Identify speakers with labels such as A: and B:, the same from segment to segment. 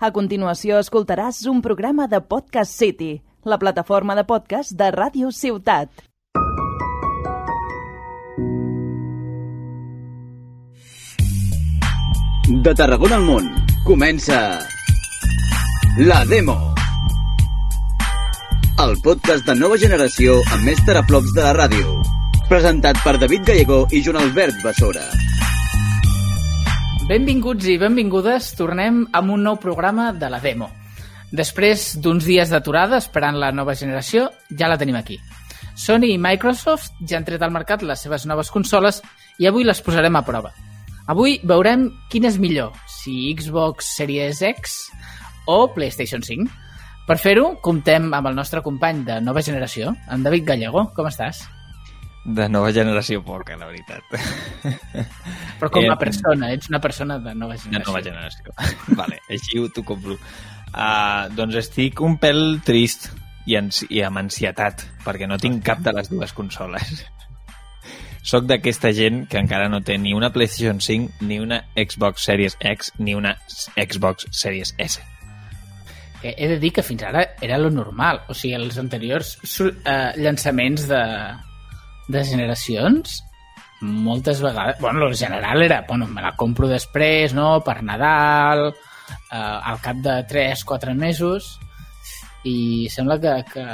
A: A continuació escoltaràs un programa de Podcast City, la plataforma de podcast de Ràdio Ciutat.
B: De Tarragona al món, comença... La Demo. El podcast de nova generació amb més teraflops de la ràdio. Presentat per David Gallego i Joan Albert Bessora.
C: Benvinguts i benvingudes, tornem amb un nou programa de la Demo. Després d'uns dies d'aturada esperant la nova generació, ja la tenim aquí. Sony i Microsoft ja han tret al mercat les seves noves consoles i avui les posarem a prova. Avui veurem quin és millor, si Xbox Series X o PlayStation 5. Per fer-ho, comptem amb el nostre company de nova generació, en David Gallego. Com estàs?
D: De nova generació poca, la veritat.
C: Però com a
D: Eh,
C: persona, ets una persona de nova
D: De
C: generació.
D: nova generació. vale, així ho t'ho compro. Uh, doncs estic un pèl trist i, ansi i amb ansietat, perquè no tinc cap de les dues consoles. Soc d'aquesta gent que encara no té ni una PlayStation 5, ni una Xbox Series X, ni una Xbox Series S.
C: Que he de dir que fins ara era lo normal. O sigui, els anteriors eh, llançaments de, de generacions, moltes vegades... Bueno, el general era, bueno, me la compro després, no?, per Nadal, eh, al cap de 3-4 mesos, i sembla que, que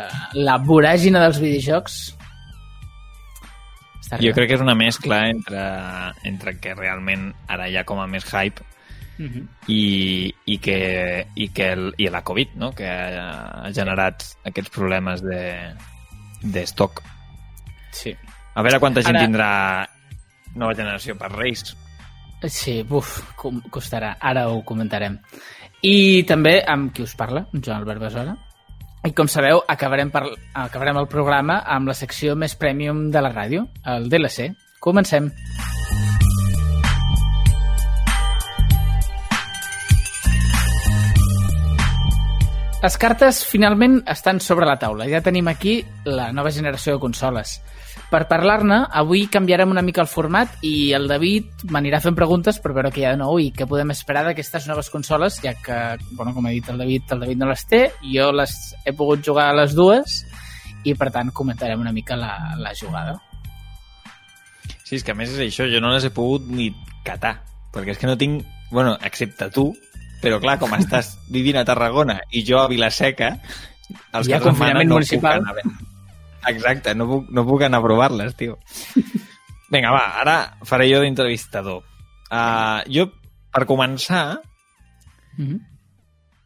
C: la voràgina dels videojocs està
D: Jo
C: arribant.
D: crec que és una mescla entre, entre que realment ara hi ha com a més hype
C: Mhm.
D: i, i que, i que el, i la Covid, no? que ha, ha generat aquests problemes de, de stock.
C: Sí.
D: A veure quanta gent
C: Ara-
D: tindrà nova generació per Reis.
C: Sí, buf, costarà. Ara ho comentarem. I també amb qui us parla, Joan Albert Besora. I com sabeu, acabarem, per, acabarem el programa amb la secció més premium de la ràdio, el DLC. Comencem. Les cartes finalment estan sobre la taula. Ja tenim aquí la nova generació de consoles. Per parlar-ne, avui canviarem una mica el format i el David m'anirà fent preguntes per veure què hi ha de nou i què podem esperar d'aquestes noves consoles, ja que, bueno, com ha dit el David, el David no les té, jo les he pogut jugar a les dues i, per tant, comentarem una mica la, la jugada.
D: Sí, és que a més és això, jo no les he pogut ni catar, perquè és que no tinc... Bueno, excepte tu, però clar, com estàs vivint a Tarragona i jo a Vilaseca, els
C: Hi ha
D: que setmana
C: confinament
D: no
C: municipal.
D: Puc anar. Exacte, no puc, no puc anar a provar-les, tio. Vinga, va, ara faré jo d'entrevistador. Uh, jo, per començar,
C: Mm -hmm.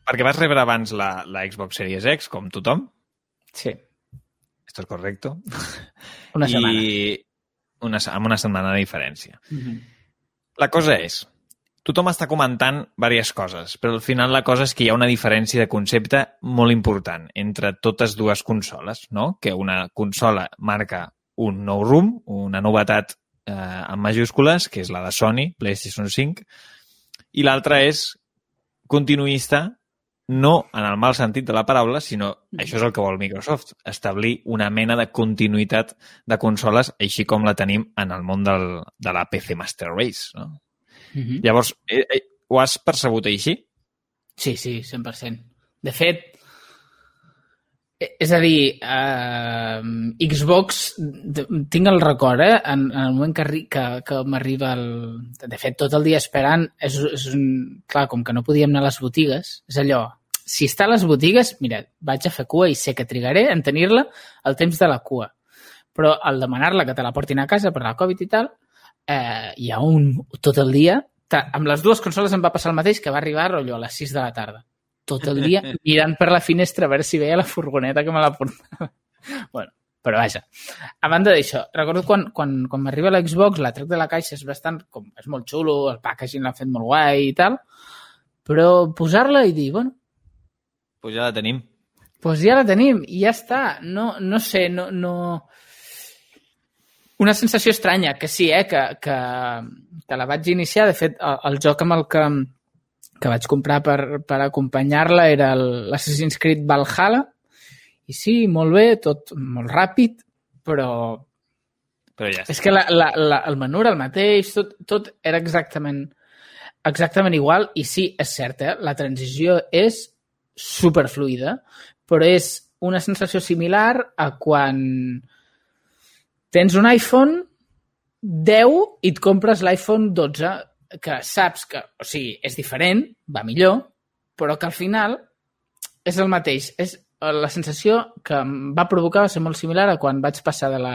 D: perquè vas rebre abans la, la Xbox Series X, com tothom,
C: Sí,
D: esto es correcto,
C: una setmana.
D: i una, amb una setmana de diferència.
C: Mm -hmm.
D: La cosa és, tothom està comentant diverses coses, però al final la cosa és que hi ha una diferència de concepte molt important entre totes dues consoles, no? Que una consola marca un nou room, una novetat eh, en majúscules, que és la de Sony, PlayStation 5, i l'altra és continuista, no en el mal sentit de la paraula, sinó això és el que vol Microsoft, establir una mena de continuïtat de consoles, així com la tenim en el món del, de la PC Master Race, no?
C: -hmm.
D: Llavors, eh, eh, ho has percebut així?
C: Sí, sí, 100%. De fet, eh, és a dir, eh, Xbox, tinc el record, eh, en, en el moment que, que, que m'arriba el... De fet, tot el dia esperant, és, és un... Clar, com que no podíem anar a les botigues, és allò, si està a les botigues, mira, vaig a fer cua i sé que trigaré en tenir-la el temps de la cua. Però al demanar-la que te la portin a casa per la Covid i tal, eh, hi ha un... tot el dia... Amb les dues consoles em va passar el mateix, que va arribar rotllo, a les 6 de la tarda. Tot el dia mirant per la finestra a veure si veia la furgoneta que me la portava. bueno, però vaja. A banda d'això, recordo quan, quan, quan m'arriba l'Xbox, la trec de la caixa és bastant... Com, és molt xulo, el packaging l'han fet molt guai i tal, però posar-la i dir, bueno,
D: Pues ja la tenim.
C: doncs ja la tenim i ja està. No, no sé, no, no... Una sensació estranya, que sí, eh, que, que, que la vaig iniciar. De fet, el, el joc amb el que, que vaig comprar per, per acompanyar-la era el- l'Assassin's Creed Valhalla. I sí, molt bé, tot molt ràpid, però
D: Però ja està.
C: és que la, la, la, el menú era el mateix, tot, tot era exactament exactament igual i sí, és cert, eh? la transició és superfluida, però és una sensació similar a quan tens un iPhone 10 i et compres l'iPhone 12, que saps que, o sigui, és diferent, va millor, però que al final és el mateix. És la sensació que em va provocar va ser molt similar a quan vaig passar de la,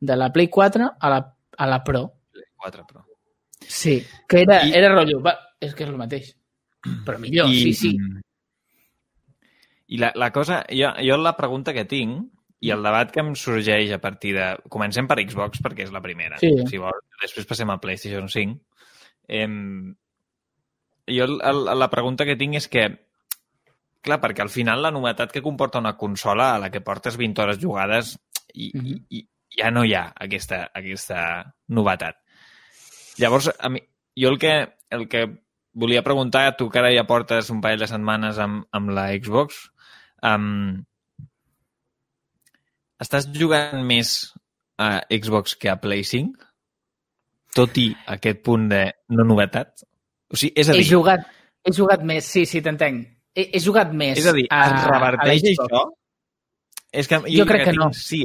C: de la Play 4 a la, a la Pro.
D: Play 4 Pro.
C: Sí, que era,
D: I-
C: era rotllo, va, és que és el mateix. Però millor, I... sí, sí.
D: I la, la cosa, jo, jo la pregunta que tinc i el debat que em sorgeix a partir de... Comencem per Xbox perquè és la primera.
C: Sí.
D: Si vol, després passem a PlayStation 5. Eh, jo el, el, la pregunta que tinc és que clar, perquè al final la novetat que comporta una consola a la que portes 20 hores jugades i, mm
C: Mhm.
D: -hmm. i, i ja no hi ha aquesta, aquesta novetat. Llavors, a mi, jo el que, el que volia preguntar, tu que ara ja portes un parell de setmanes amb, amb la Xbox, um, estàs jugant més a Xbox que a Play 5? Tot i aquest punt de no novetat? O sigui, és a
C: He
D: dir,
C: jugat, he jugat més, sí, sí, t'entenc. He, he jugat més
D: és a dir,
C: a,
D: es reverteix
C: a
D: això? És que
C: Jo crec que
D: tinc,
C: no.
D: Sí,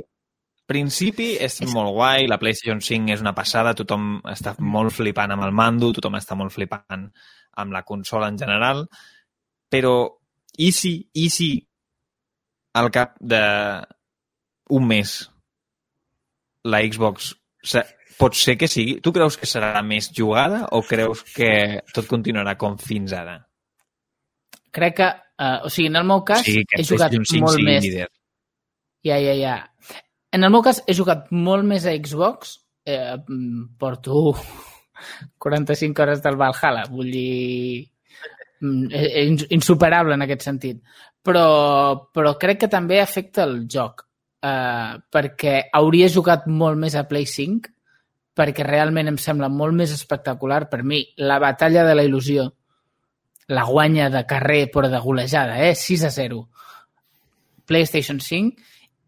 D: principi és,
C: És-
D: molt guai, la PlayStation 5 és una passada, tothom està molt flipant amb el mando, tothom està molt flipant amb la consola en general, però i si, i si al cap de un mes la Xbox pot ser que sigui... Tu creus que serà més jugada o creus que tot continuarà com fins ara?
C: Crec que, uh, o sigui, en el meu cas,
D: que
C: he jugat
D: PlayStation 5
C: molt més.
D: líder.
C: Ja, ja, ja. En el meu cas, he jugat molt més a Xbox. Eh, porto 45 hores del Valhalla. Vull dir... mm, eh, ins- insuperable en aquest sentit. Però, però crec que també afecta el joc. Eh, perquè hauria jugat molt més a Play 5 perquè realment em sembla molt més espectacular per mi la batalla de la il·lusió la guanya de carrer però de golejada, eh? 6 a 0 PlayStation 5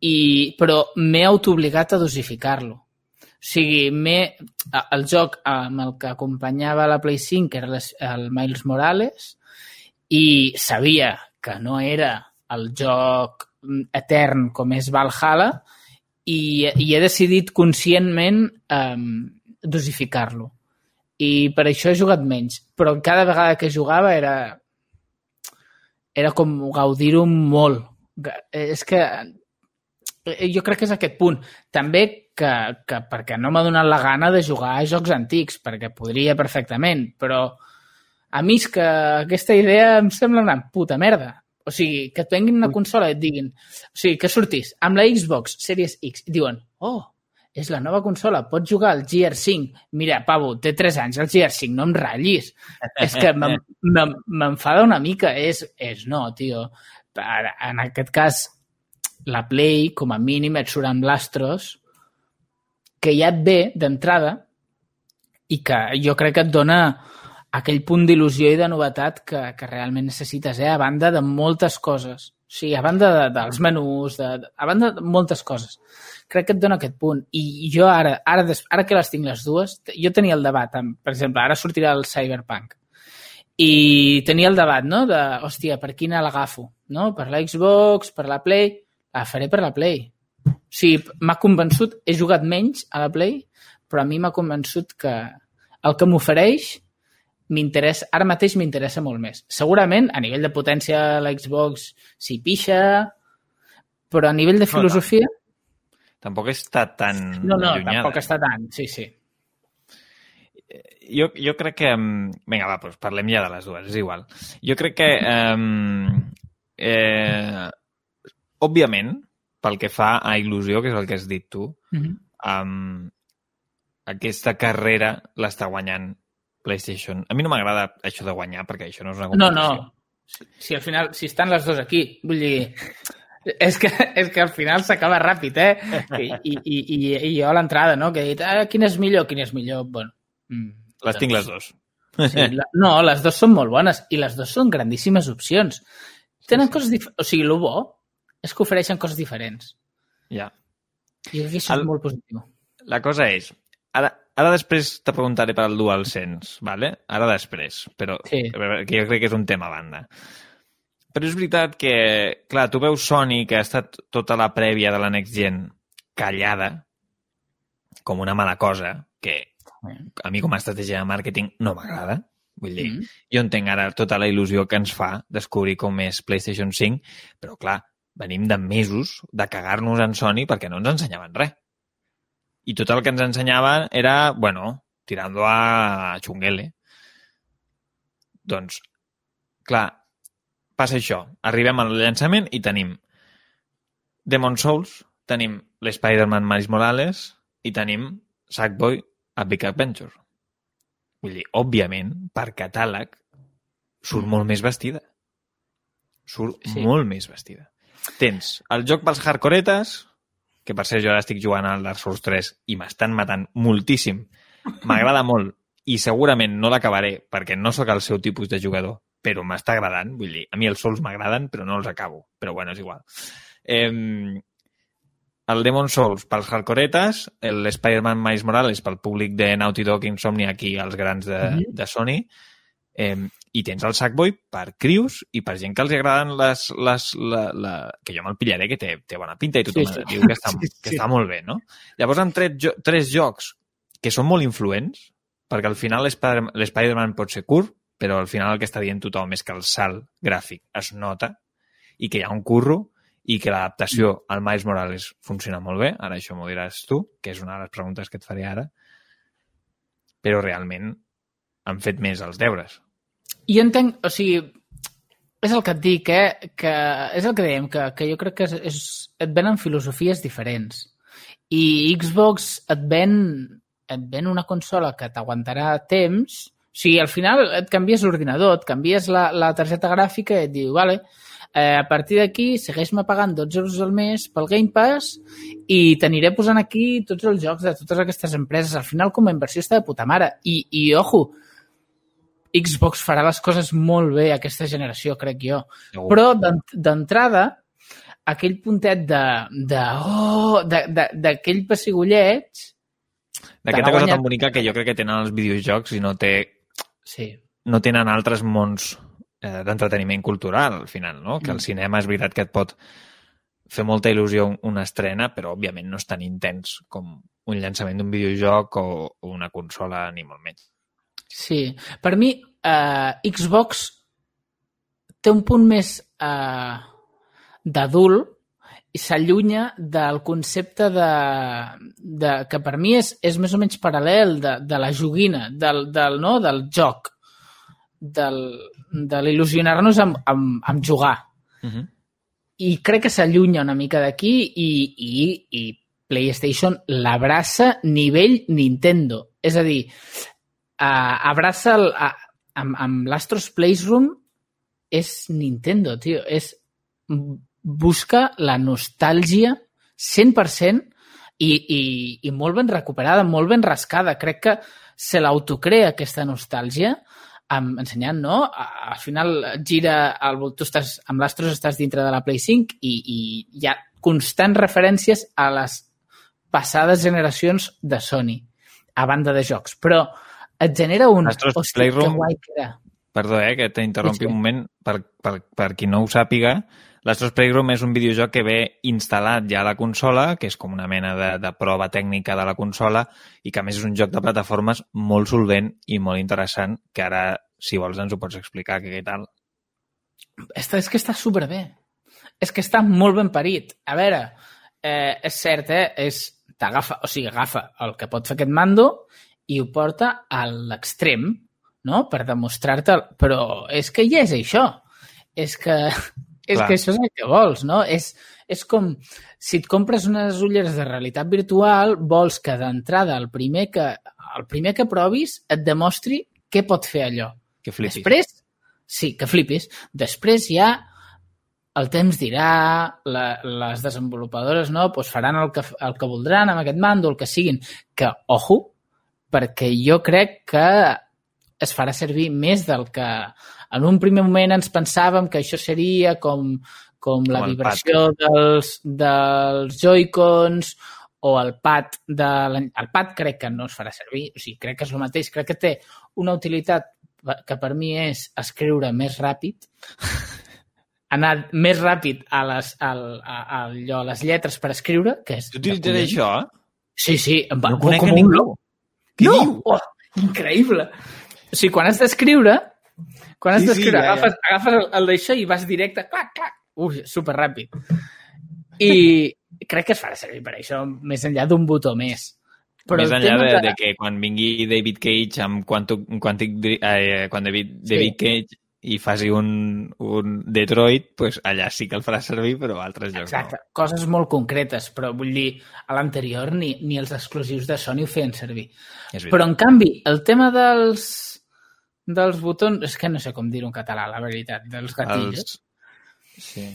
C: i, però m'he autoobligat a dosificar-lo. O sigui, el joc amb el que acompanyava la Play 5 que era les- el Miles Morales i sabia que no era el joc etern com és Valhalla i, i he decidit conscientment um, dosificar-lo. I per això he jugat menys. Però cada vegada que jugava era era com gaudir-ho molt. És que eh, jo crec que és aquest punt. També que, que perquè no m'ha donat la gana de jugar a jocs antics, perquè podria perfectament, però a mi és que aquesta idea em sembla una puta merda. O sigui, que et venguin una consola i et diguin... O sigui, que surtis amb la Xbox Series X i diuen oh, és la nova consola, pots jugar al GR5. Mira, Pavo, té 3 anys el GR5, no em ratllis. és que m'enfada una mica. És, és no, tio. En aquest cas, la Play, com a mínim, et surt amb l'Astros, que ja et ve d'entrada i que jo crec que et dona aquell punt d'il·lusió i de novetat que, que realment necessites, eh? a banda de moltes coses. O sigui, a banda de, dels menús, de, de- a banda de moltes coses. Crec que et dona aquest punt. I jo ara, ara, des, ara que les tinc les dues, jo tenia el debat, amb, per exemple, ara sortirà el Cyberpunk. I tenia el debat, no?, de, hòstia, per quina l'agafo? No? Per la Xbox, per la Play? La faré per la Play. O sigui, m'ha convençut, he jugat menys a la Play, però a mi m'ha convençut que el que m'ofereix m'interessa, ara mateix m'interessa molt més. Segurament, a nivell de potència, la Xbox s'hi pixa, però a nivell de
D: No,
C: filosofia,
D: Tampoc està tan
C: no, no,
D: allunyada.
C: tampoc està tant, sí, sí.
D: Jo, jo crec que... mm, Vinga, va, doncs parlem ja de les dues, és igual. Jo crec que... Um, eh, òbviament, pel que fa a il·lusió, que és el que has dit tu,
C: Mm -hmm.
D: um, aquesta carrera l'està guanyant PlayStation. A mi no m'agrada això de guanyar, perquè això no és una
C: No,
D: competició.
C: no. Si, si al final, si estan les dues aquí, vull dir, és que, és que al final s'acaba ràpid, eh? I, i, i, i, i jo a l'entrada, no?, que he dit, ah, quin és millor, quin és millor, bueno... mm,
D: Les tinc les dues.
C: Sí, la, no, les dues són molt bones i les dues són grandíssimes opcions. Tenen coses diferents. O sigui, el bo és que ofereixen coses diferents.
D: Ja.
C: I jo crec que això
D: El-
C: és molt positiu.
D: La cosa és, ara, Ara després te preguntaré per al DualSense, ¿vale? Ara després, però
C: Sí.
D: que jo crec que és un tema a banda. Però és veritat que, clar, tu veus Sony, que ha estat tota la prèvia de la Next Gen callada, com una mala cosa, que a mi com a estratègia de màrqueting no m'agrada. Vull dir,
C: Mm.
D: jo entenc ara tota la il·lusió que ens fa descobrir com és PlayStation 5, però clar, venim de mesos de cagar-nos en Sony perquè no ens ensenyaven res. I tot el que ens ensenyaven era, bueno, tirando a xunguele. Doncs, clar, passa això. Arribem al llançament i tenim Demon Souls, tenim l'Spider-Man Miles Morales i tenim Sackboy a Big Adventure. Vull dir, òbviament, per catàleg, surt molt més vestida. Surt
C: Sí.
D: sí. molt més vestida. Tens el joc pels hardcoretes, que per ser jo ara estic jugant al Dark Souls 3 i m'estan matant moltíssim. M'agrada molt i segurament no l'acabaré perquè no sóc el seu tipus de jugador, però m'està agradant. Vull dir, a mi els Souls m'agraden, però no els acabo. Però bueno, és igual. Eh, el Demon Souls pels hardcoretes, l'Spider-Man Miles Morales pel públic de Naughty Dog, Insomniac i els grans de,
C: Mhm.
D: de Sony, eh, i tens el Sackboy per crius i per gent que els agraden les... les la, la... que jo me'l pillaré, que té, té bona pinta i tothom
C: Sí, sí.
D: diu que està,
C: Sí,
D: que
C: sí.
D: està molt bé, no? Llavors han tret jo, tres jocs que són molt influents, perquè al final l'Spider- l'Spider-Man pot ser curt, però al final el que està dient tothom és que el salt gràfic es nota i que hi ha un curro i que l'adaptació al Miles Morales funciona molt bé, ara això m'ho diràs tu, que és una de les preguntes que et faré ara, però realment han fet més els deures.
C: Jo entenc, o sigui, és el que et dic, eh? que és el que dèiem, que, que jo crec que és, és, et venen filosofies diferents. I Xbox et ven, et ven una consola que t'aguantarà temps, o sigui, al final et canvies l'ordinador, et canvies la, la targeta gràfica i et diu, vale, eh, a partir d'aquí segueix-me pagant 12 euros al mes pel Game Pass i t'aniré posant aquí tots els jocs de totes aquestes empreses. Al final, com a inversió, està de puta mare. I, i ojo, Xbox farà les coses molt bé aquesta generació, crec jo. Però d'en- d'entrada, aquell puntet de... de oh, d'aquell pessigolleig...
D: D'aquesta cosa
C: guanyat-
D: tan bonica que jo crec que tenen els videojocs i no, té,
C: Sí,
D: no tenen altres mons eh, d'entreteniment cultural, al final, no? Que el
C: Mm.
D: cinema és veritat que et pot fer molta il·lusió un- una estrena, però òbviament no és tan intens com un llançament d'un videojoc o, o una consola, ni molt menys.
C: Sí. Per mi, eh, Xbox té un punt més eh, d'adult i s'allunya del concepte de, de, que per mi és, és més o menys paral·lel de, de la joguina, del, del, no? del joc, del, de l'il·lusionar-nos amb, amb, amb jugar.
D: Uh -huh.
C: I crec que s'allunya una mica d'aquí i, i, i PlayStation l'abraça nivell Nintendo. És a dir, uh, abraça el, uh, amb, amb l'Astros Playroom és Nintendo, tio. És, busca la nostàlgia 100% i, i, i molt ben recuperada, molt ben rascada. Crec que se l'autocrea aquesta nostàlgia amb, ensenyant, no? Al final gira el, tu estàs, amb l'Astros estàs dintre de la Play 5 i, i hi ha constants referències a les passades generacions de Sony, a banda de jocs. Però et genera un...
D: Astros
C: Hosti,
D: Playroom-
C: que guai que era.
D: Perdó, eh, que t'interrompi
C: Sí, sí.
D: un moment. Per, per, per qui no ho sàpiga, l'Astros Playroom és un videojoc que ve instal·lat ja a la consola, que és com una mena de, de prova tècnica de la consola, i que a més és un joc de plataformes molt solvent i molt interessant, que ara, si vols, ens ho pots explicar, que què tal.
C: Està, és que està superbé. És que està molt ben parit. A veure, eh, és cert, eh? És, t'agafa, o sigui, agafa el que pot fer aquest mando i ho porta a l'extrem, no? Per demostrar-te... Però és que ja és això. És que, és
D: Clar.
C: que això és el que vols, no? És, és com si et compres unes ulleres de realitat virtual, vols que d'entrada el primer que, el primer que provis et demostri què pot fer allò.
D: Que flipis.
C: Després, sí, que flipis. Després ja el temps dirà, la, les desenvolupadores no, doncs faran el que, el que voldran amb aquest mando, el que siguin. Que, ojo, perquè jo crec que es farà servir més del que en un primer moment ens pensàvem que això seria com, com la vibració dels, dels Joy-Cons o el pad de el pad crec que no es farà servir, o sigui, crec que és el mateix, crec que té una utilitat que per mi és escriure més ràpid, anar més ràpid a les, al, a, a, allò, a les lletres per escriure, que és... De
D: utilitzaré això?
C: Sí, sí, em va,
D: No conec
C: com
D: a
C: un
D: ningú.
C: loco.
D: Què
C: no!
D: diu?
C: Oh, increïble! O sigui, quan has d'escriure, quan has
D: Sí, sí,
C: d'escriure,
D: ja, ja.
C: agafes, agafes el, el d'això i vas directe, clac, clac, ui, superràpid. I crec que es farà servir per això, més enllà d'un botó més.
D: Però Més enllà de, de que quan vingui David Cage amb Quantic, Dri- eh, quan David,
C: Sí.
D: David Cage i faci un, un Detroit, pues allà sí que el farà servir, però a altres llocs
C: Exacte, coses molt concretes, però vull dir, a l'anterior ni, ni els exclusius de Sony ho feien servir.
D: no.
C: Però, en canvi, el tema dels, dels botons, és que no sé com dir-ho en català, la veritat, dels gatills.
D: Els... Sí.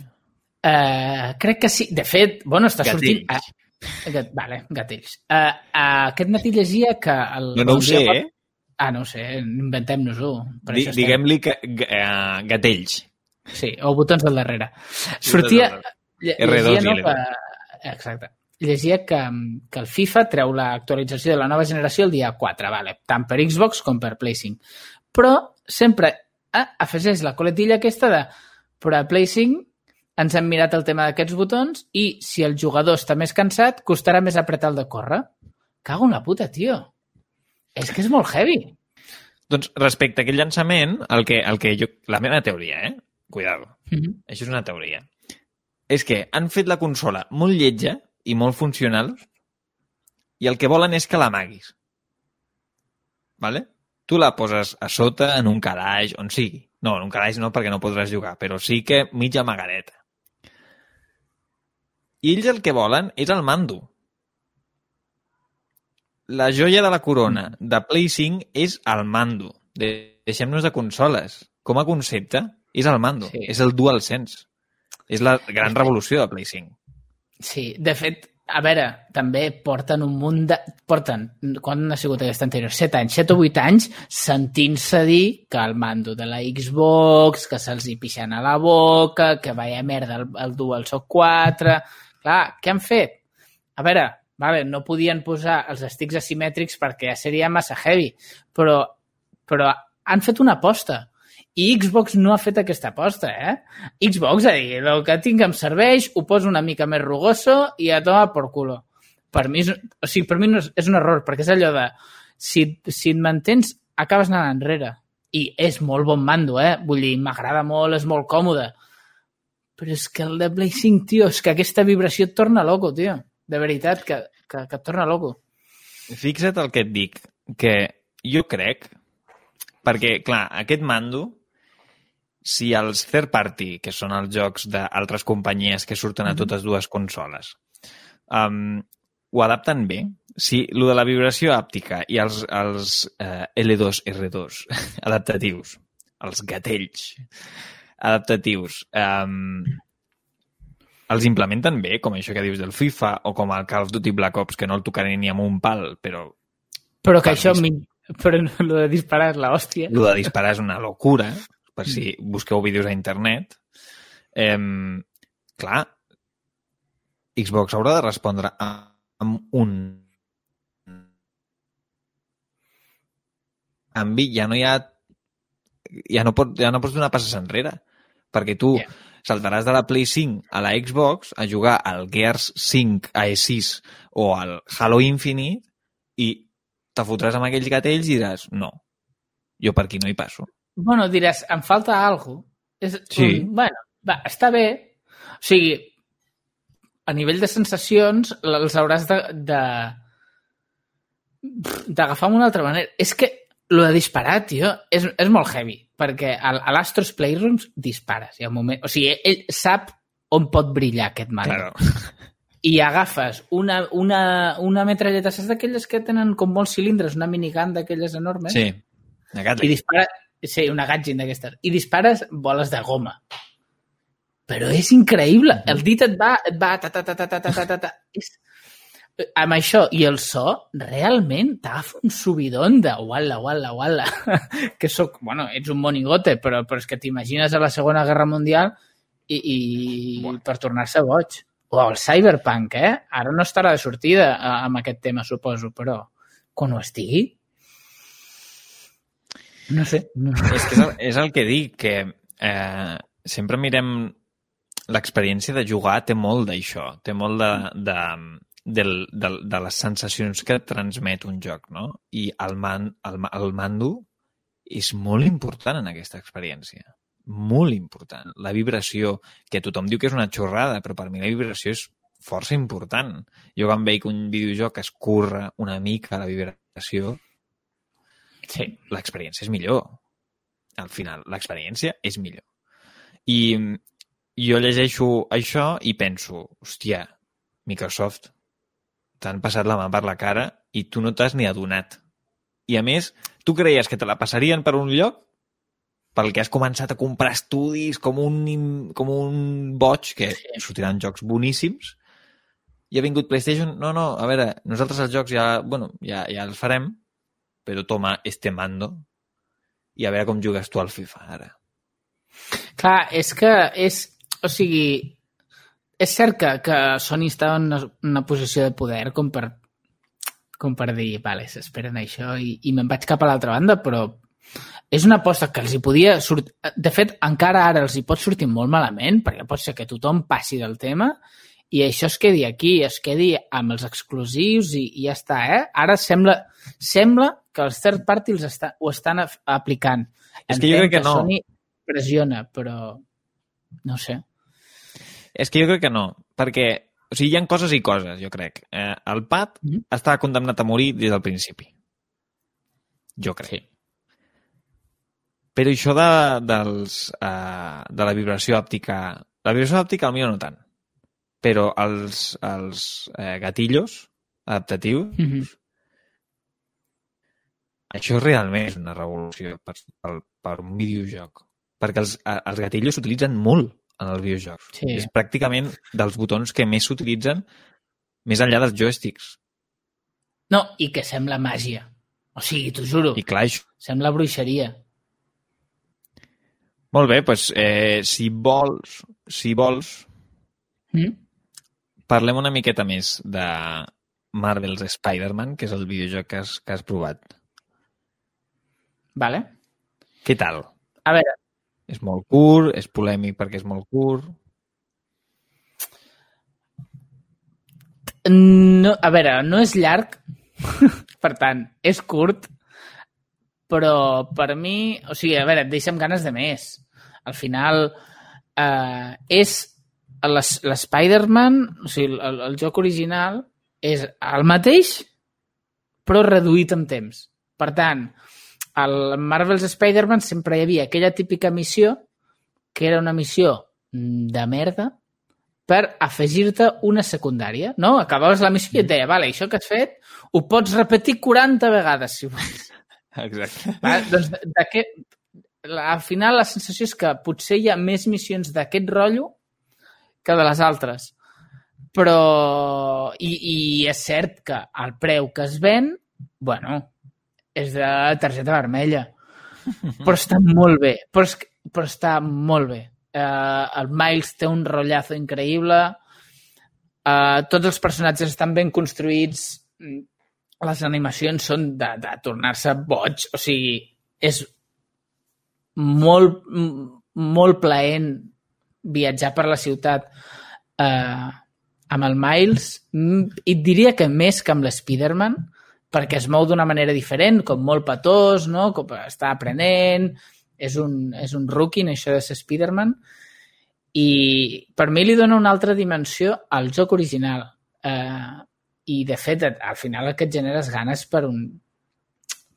C: Eh, crec que sí. De fet, bueno, està
D: Gatills.
C: sortint... Gat, vale, gatills. Uh, uh, aquest matí llegia que... El,
D: No, no ho sé, eh?
C: Ah, no sé, inventem-nos-ho.
D: Di,
C: estem-
D: Diguem-li que, g- eh, gatells.
C: Sí, o botons del darrere. Sortia...
D: del
C: lle-
D: R2
C: llegia, no,
D: i
C: que, exacte. Llegia que, que el FIFA treu l'actualització de la nova generació el dia 4, vale? tant per Xbox com per Play 5. Però sempre eh, afegeix la coletilla aquesta de però a Play 5 ens hem mirat el tema d'aquests botons i si el jugador està més cansat, costarà més apretar el de córrer. Cago en la puta, tio. És que és molt heavy.
D: Doncs respecte a aquest llançament, el que, el que jo... La meva teoria, eh? Cuidado.
C: Mm -hmm.
D: Això és una teoria. És que han fet la consola molt lletja i molt funcional i el que volen és que l'amaguis. Vale? Tu la poses a sota, en un calaix, on sigui. No, en un calaix no, perquè no podràs jugar, però sí que mitja amagadeta. I ells el que volen és el mando. La joia de la corona de Play 5 és el mando. De- Deixem-nos de consoles. Com a concepte, és el mando.
C: Sí.
D: És el DualSense. És la gran revolució de Play 5.
C: Sí, de fet, a veure, també porten un munt de... Porten, quan ha sigut aquesta anterior? 7 anys, 7 o 8 anys sentint-se dir que el mando de la Xbox, que se'ls hi pixen a la boca, que vaya merda el, el DualShock 4... Clar, què han fet? A veure, vale, no podien posar els sticks asimètrics perquè ja seria massa heavy, però, però han fet una aposta. I Xbox no ha fet aquesta aposta, eh? Xbox ha dit, el que tinc em serveix, ho poso una mica més rugoso i a tomar por culo. Per mi, és, o sigui, per mi no és, és un error, perquè és allò de si, si et mantens, acabes anant enrere. I és molt bon mando, eh? Vull dir, m'agrada molt, és molt còmode. Però és que el de 5, tio, és que aquesta vibració et torna loco, tio. De veritat, que, que, que et torna loco.
D: Fixa't el que et dic, que jo crec, perquè, clar, aquest mando, si els third party, que són els jocs d'altres companyies que surten a totes dues consoles, um, ho adapten bé, si lo de la vibració àptica i els, els uh, L2, R2 adaptatius, els gatells adaptatius, um, els implementen bé, com això que dius del FIFA o com el Call of Duty Black Ops, que no el tocaré ni amb un pal, però
C: Però que això,
D: mi-
C: però no, lo de disparar és l'hòstia.
D: el de disparar és una locura, per si busqueu vídeos a internet. Eh, clar, Xbox haurà de respondre amb un amb ja no hi ha ja no, pot, ja no pots donar passes enrere perquè tu
C: Yeah.
D: Saltaràs de la Play 5 a la Xbox a jugar al Gears 5 AE6 o al Halo Infinite i te fotràs amb aquells gatells i diràs no, jo per aquí no hi passo.
C: Bueno, diràs, em falta alguna És,
D: Sí.
C: un, bueno, va, està bé. O sigui, a nivell de sensacions, els hauràs de... de d'agafar d'una altra manera. És que lo de disparar, tio, és, és molt heavy, perquè a, a l'Astros Playrooms dispares. Hi ha un moment... O sigui, ell sap on pot brillar aquest mando.
D: Claro.
C: I agafes una, una, una metralleta, saps d'aquelles que tenen com molts cilindres, una minigun d'aquelles enormes?
D: Sí, de gat.
C: i dispara... Sí, una Gaijin d'aquestes. I dispares boles de goma. Però és increïble. El dit et va, et va... Ta, ta, ta, ta, ta, ta, ta, ta. És... Amb això i el so, realment t'agafa un subidon de uala, uala, uala. que sóc... Bueno, ets un monigote, però, però és que t'imagines a la Segona Guerra Mundial i, i
D: Buah.
C: per tornar-se boig. O el Cyberpunk, eh? Ara no estarà de sortida amb aquest tema, suposo, però quan ho estigui... No sé. No.
D: És que és el, és el que dic, que eh, sempre mirem l'experiència de jugar té molt d'això, té molt de, de, del, de, de les sensacions que transmet un joc, no? I el, man, el, el mando és molt important en aquesta experiència. Molt important. La vibració, que tothom diu que és una xorrada, però per mi la vibració és força important. Jo quan veig un videojoc que es curra una mica la vibració,
C: Sí.
D: l'experiència és millor. Al final, l'experiència és millor. I jo llegeixo això i penso, hòstia, Microsoft, t'han passat la mà per la cara i tu no t'has ni adonat. I a més, tu creies que te la passarien per un lloc pel que has començat a comprar estudis com un, com un boig, que sortiran jocs boníssims, i ha vingut PlayStation, no, no, a veure, nosaltres els jocs ja, bueno, ja, ja els farem, però toma este mando i a veure com jugues tu al FIFA ara.
C: Clar, és que és... O sigui, és cert que, que Sony estava en una, una posició de poder com per, com per dir, vale, s'esperen això i, i me'n vaig cap a l'altra banda, però és una aposta que els hi podia sortir... De fet, encara ara els hi pot sortir molt malament, perquè pot ser que tothom passi del tema i això es quedi aquí, es quedi amb els exclusius i, i ja està, eh? Ara sembla, sembla que els third parties està, ho estan aplicant.
D: És que jo crec que no.
C: Sony pressiona, però no sé.
D: És que jo crec que no, perquè o sigui, hi ha coses i coses, jo crec. Eh, el Pat
C: Mhm.
D: estava condemnat a morir des del principi. Jo crec.
C: Sí.
D: Però això de, dels, uh, de la vibració òptica... La vibració òptica, al millor no tant. Però els, els eh, gatillos adaptatius,
C: Mm -hmm.
D: això realment és una revolució per, per, per un videojoc. Perquè els, eh, els gatillos s'utilitzen molt en els videojocs.
C: Sí.
D: És pràcticament dels botons que més s'utilitzen més enllà dels joysticks.
C: No, i que sembla màgia. O sigui, t'ho juro,
D: I clar, això...
C: sembla bruixeria.
D: Molt bé, doncs, eh, si vols, si vols,
C: Mm?
D: parlem una miqueta més de Marvel's Spider-Man, que és el videojoc que has, que has provat.
C: Vale.
D: Què tal?
C: A veure,
D: És molt curt, és polèmic perquè és molt curt.
C: no, a veure, no és llarg, per tant, és curt, però per mi, o sigui, a veure, et deixa amb ganes de més. Al final, eh, és l'S- l'Spider-Man, o sigui, el, el joc original és el mateix, però reduït en temps. Per tant, al Marvel's Spider-Man sempre hi havia aquella típica missió que era una missió mm, de merda per afegir-te una secundària, no? Acabaves la missió i et deia, vale, això que has fet ho pots repetir 40 vegades, si vols.
D: Exacte.
C: Va, doncs de, de Al final la sensació és que potser hi ha més missions d'aquest rotllo que de les altres. Però... I, I és cert que el preu que es ven, bueno, és de targeta vermella. Però està molt bé. Però, és, però està molt bé. Uh, el Miles té un rotllazo increïble. Uh, tots els personatges estan ben construïts. Les animacions són de, de tornar-se boig. O sigui, és molt, molt plaent viatjar per la ciutat eh, amb el Miles. Mm, I et diria que més que amb l'Spiderman, perquè es mou d'una manera diferent, com molt petós, no? com està aprenent, és un, és un rookie en això de ser Spiderman, i per mi li dona una altra dimensió al joc original. Eh, I, de fet, al final el que et generes ganes per un,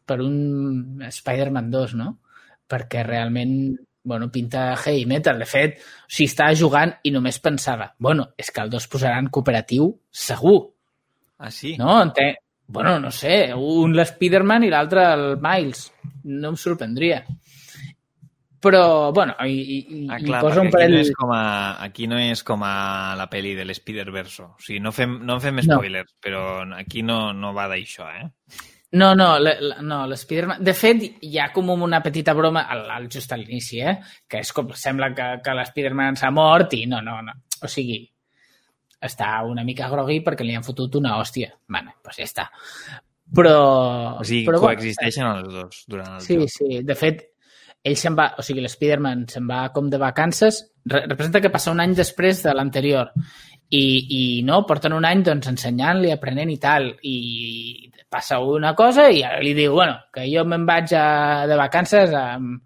C: per un Spider-Man 2, no? Perquè realment, bueno, pinta heavy metal. De fet, o sigui, estava jugant i només pensava, bueno, és que el 2 posaran cooperatiu segur,
D: Ah, sí?
C: no? Entenc, bueno, no sé, un l'Spiderman i l'altre el Miles. No em sorprendria. Però, bueno, i, i,
D: Ah,
C: i
D: clar,
C: posa un
D: perquè aquí
C: parell...
D: no, és com a, aquí no és com a la pel·li de l'Spider-Verso. O sigui, no fem, no fem
C: No.
D: spoilers, però aquí no, no va d'això, eh?
C: No, no, la, la, no l'Spiderman... De fet, hi ha com una petita broma al, al, just a l'inici, eh? Que és com... Sembla que, que l'Spiderman s'ha mort i no, no, no. O sigui, està una mica grogui perquè li han fotut una hòstia. Bueno, doncs ja està. Però...
D: O sigui,
C: però,
D: coexisteixen els dos durant el
C: Sí,
D: joc.
C: sí. De fet, ell se'n va, o sigui, l'Spiderman se'n va com de vacances, re representa que passa un any després de l'anterior. I, I no, porten un any doncs, ensenyant-li, aprenent i tal, i passa una cosa i ara li diu, bueno, que jo me'n vaig a, de vacances amb,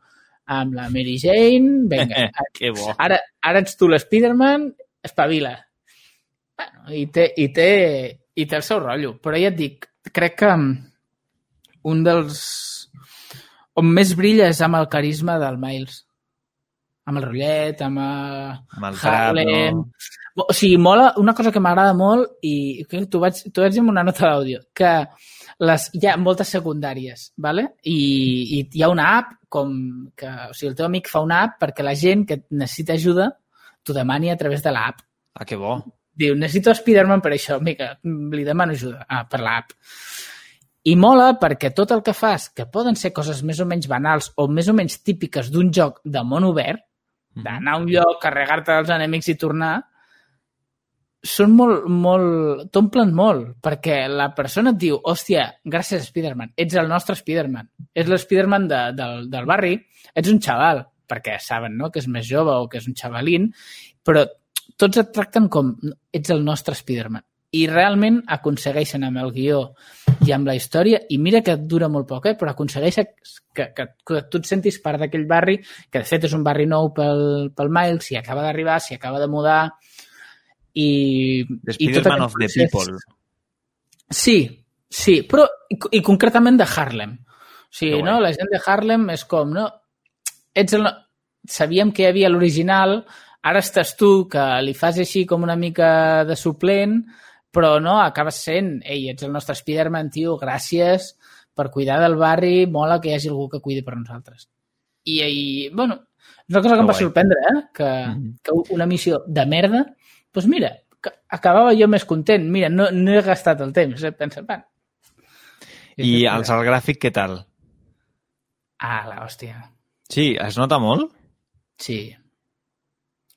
C: amb la Mary Jane, vinga,
D: Que bo.
C: ara, ara ets tu l'Spiderman, espavila. Bueno, i té, i, té, i té el seu rotllo. Però ja et dic, crec que mm, un dels... on més brilla és amb el carisma del Miles. Amb el rotllet, amb, el
D: Amb el trap,
C: Harlem...
D: no?
C: O sigui, mola, una cosa que m'agrada molt, i t'ho vaig, t'ho vaig dir una nota d'àudio, que les, hi ha moltes secundàries, ¿vale? I, i hi ha una app com que, o sigui, el teu amic fa una app perquè la gent que necessita ajuda t'ho demani a través de l'app.
D: Ah, que bo.
C: Diu, necessito Spider-Man per això. Mica, li demano ajuda ah, per l'app. I mola perquè tot el que fas, que poden ser coses més o menys banals o més o menys típiques d'un joc de món obert, d'anar a un lloc, carregar-te els enemics i tornar, són molt, molt... t'omplen molt, perquè la persona et diu, hòstia, gràcies Spider-Man, ets el nostre Spider-Man, ets l'Spider-Man de, del, del barri, ets un xaval, perquè saben no? que és més jove o que és un xavalín, però tots et tracten com ets el nostre Spider-Man. I realment aconsegueixen amb el guió i amb la història, i mira que dura molt poc, eh? però aconsegueixen que, que, que tu et sentis part d'aquell barri, que de fet és un barri nou pel, pel Miles, s'hi acaba d'arribar, s'hi acaba de mudar, i...
D: The
C: i tot
D: Spider-Man
C: aquest
D: of the People.
C: Sí, sí, però i, i concretament de Harlem. O sigui, no? la gent de Harlem és com, no? Ets el... Sabíem que hi havia l'original, ara estàs tu que li fas així com una mica de suplent, però no, acabes sent, ei, ets el nostre Spider-Man, tio, gràcies per cuidar del barri, mola que hi hagi algú que cuidi per nosaltres. I, i bueno, és una cosa que em va
D: guai.
C: sorprendre, eh? Que,
D: Mhm.
C: que una missió de merda, doncs mira, que acabava jo més content. Mira, no, no he gastat el temps. He pensat, bueno,
D: I el salt gràfic, què tal?
C: Ah, la hòstia.
D: Sí, es nota molt?
C: Sí.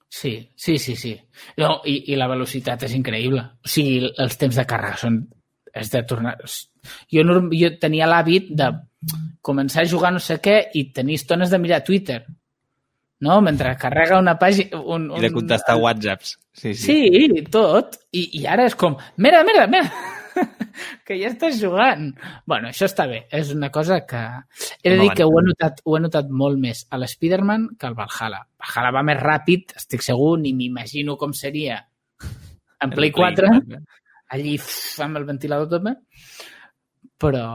C: Sí, sí, sí, sí. No, i, I la velocitat és increïble. O sigui, els temps de càrrega són... És de tornar... Jo, norm- jo tenia l'hàbit de començar a jugar no sé què i tenir estones de mirar Twitter. No? Mentre carrega una pàgina... Un,
D: I de contestar whatsapps. Sí, sí.
C: Sí, tot. I, I ara és com, mira, mira, mira, que ja estàs jugant. bueno, això està bé. És una cosa que... He de dir que ho he notat, ho he notat molt més a l'Spiderman que al Valhalla. Valhalla va més ràpid, estic segur, ni m'imagino com seria en Play 4, allí uf, amb el ventilador tot bé. Però,